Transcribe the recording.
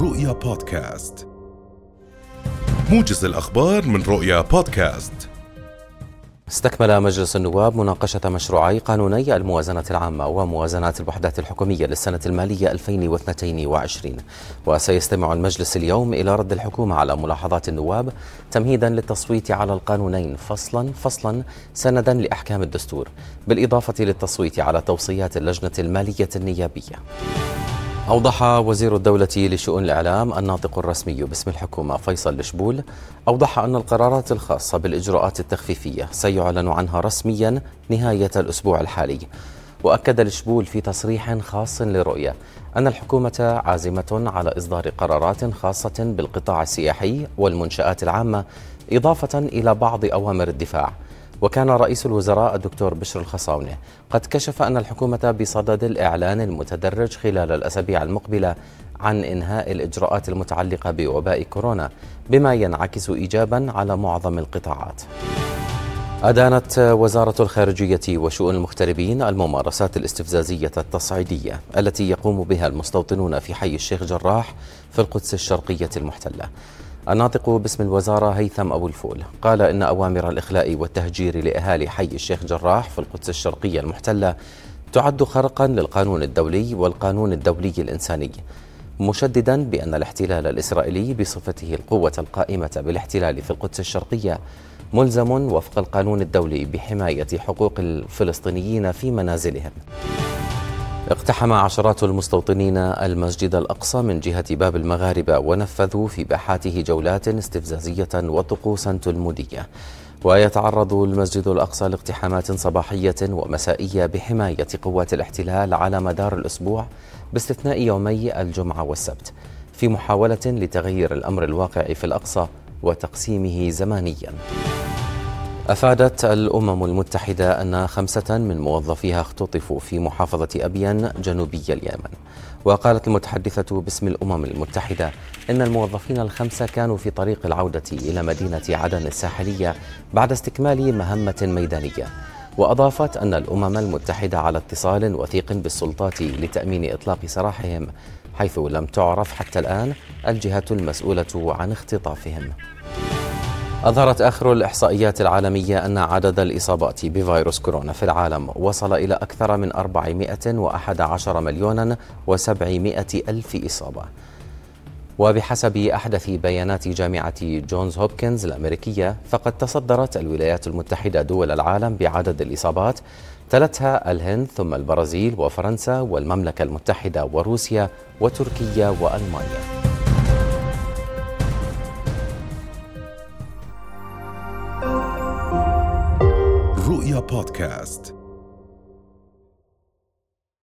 رؤيا بودكاست. موجز الأخبار من رؤيا بودكاست. استكمل مجلس النواب مناقشة مشروعي قانوني الموازنة العامة وموازنات الوحدات الحكومية للسنة المالية 2022 وسيستمع المجلس اليوم إلى رد الحكومة على ملاحظات النواب تمهيدا للتصويت على القانونين فصلا فصلا سندا لأحكام الدستور بالإضافة للتصويت على توصيات اللجنة المالية النيابية. أوضح وزير الدولة لشؤون الإعلام الناطق الرسمي باسم الحكومة فيصل لشبول أوضح أن القرارات الخاصة بالإجراءات التخفيفية سيعلن عنها رسميا نهاية الأسبوع الحالي. وأكد الشبول في تصريح خاص لرؤية أن الحكومة عازمة على إصدار قرارات خاصة بالقطاع السياحي والمنشآت العامة إضافة إلى بعض أوامر الدفاع. وكان رئيس الوزراء الدكتور بشر الخصاونة قد كشف أن الحكومة بصدد الإعلان المتدرج خلال الأسابيع المقبلة عن إنهاء الإجراءات المتعلقة بوباء كورونا بما ينعكس إيجابا على معظم القطاعات. أدانت وزارة الخارجية وشؤون المغتربين الممارسات الاستفزازية التصعيدية التي يقوم بها المستوطنون في حي الشيخ جراح في القدس الشرقية المحتلة. الناطق باسم الوزارة هيثم أبو الفول. قال إن أوامر الإخلاء والتهجير لأهالي حي الشيخ جراح في القدس الشرقية المحتلة تعد خرقا للقانون الدولي والقانون الدولي الإنساني مشددا بأن الاحتلال الإسرائيلي بصفته القوة القائمة بالاحتلال في القدس الشرقية ملزم وفق القانون الدولي بحماية حقوق الفلسطينيين في منازلهم. اقتحم عشرات المستوطنين المسجد الأقصى من جهة باب المغاربة ونفذوا في باحاته جولات استفزازية وطقوسا تلمودية. ويتعرض المسجد الأقصى لاقتحامات صباحية ومسائية بحماية قوات الاحتلال على مدار الأسبوع باستثناء يومي الجمعة والسبت في محاولة لتغيير الأمر الواقع في الأقصى وتقسيمه زمانياً. أفادت الأمم المتحدة أن خمسة من موظفيها اختطفوا في محافظة أبين جنوبي اليمن. وقالت المتحدثة باسم الأمم المتحدة إن الموظفين الخمسة كانوا في طريق العودة إلى مدينة عدن الساحلية بعد استكمال مهمة ميدانية. وأضافت أن الأمم المتحدة على اتصال وثيق بالسلطات لتأمين إطلاق سراحهم حيث لم تعرف حتى الآن الجهة المسؤولة عن اختطافهم. أظهرت آخر الإحصائيات العالمية أن عدد الإصابات بفيروس كورونا في العالم وصل إلى أكثر من 411 مليون و700 ألف إصابة. وبحسب أحدث بيانات جامعة جونز هوبكنز الأمريكية فقد تصدرت الولايات المتحدة دول العالم بعدد الإصابات تلتها الهند ثم البرازيل وفرنسا والمملكة المتحدة وروسيا وتركيا وألمانيا. رؤيا بودكاست.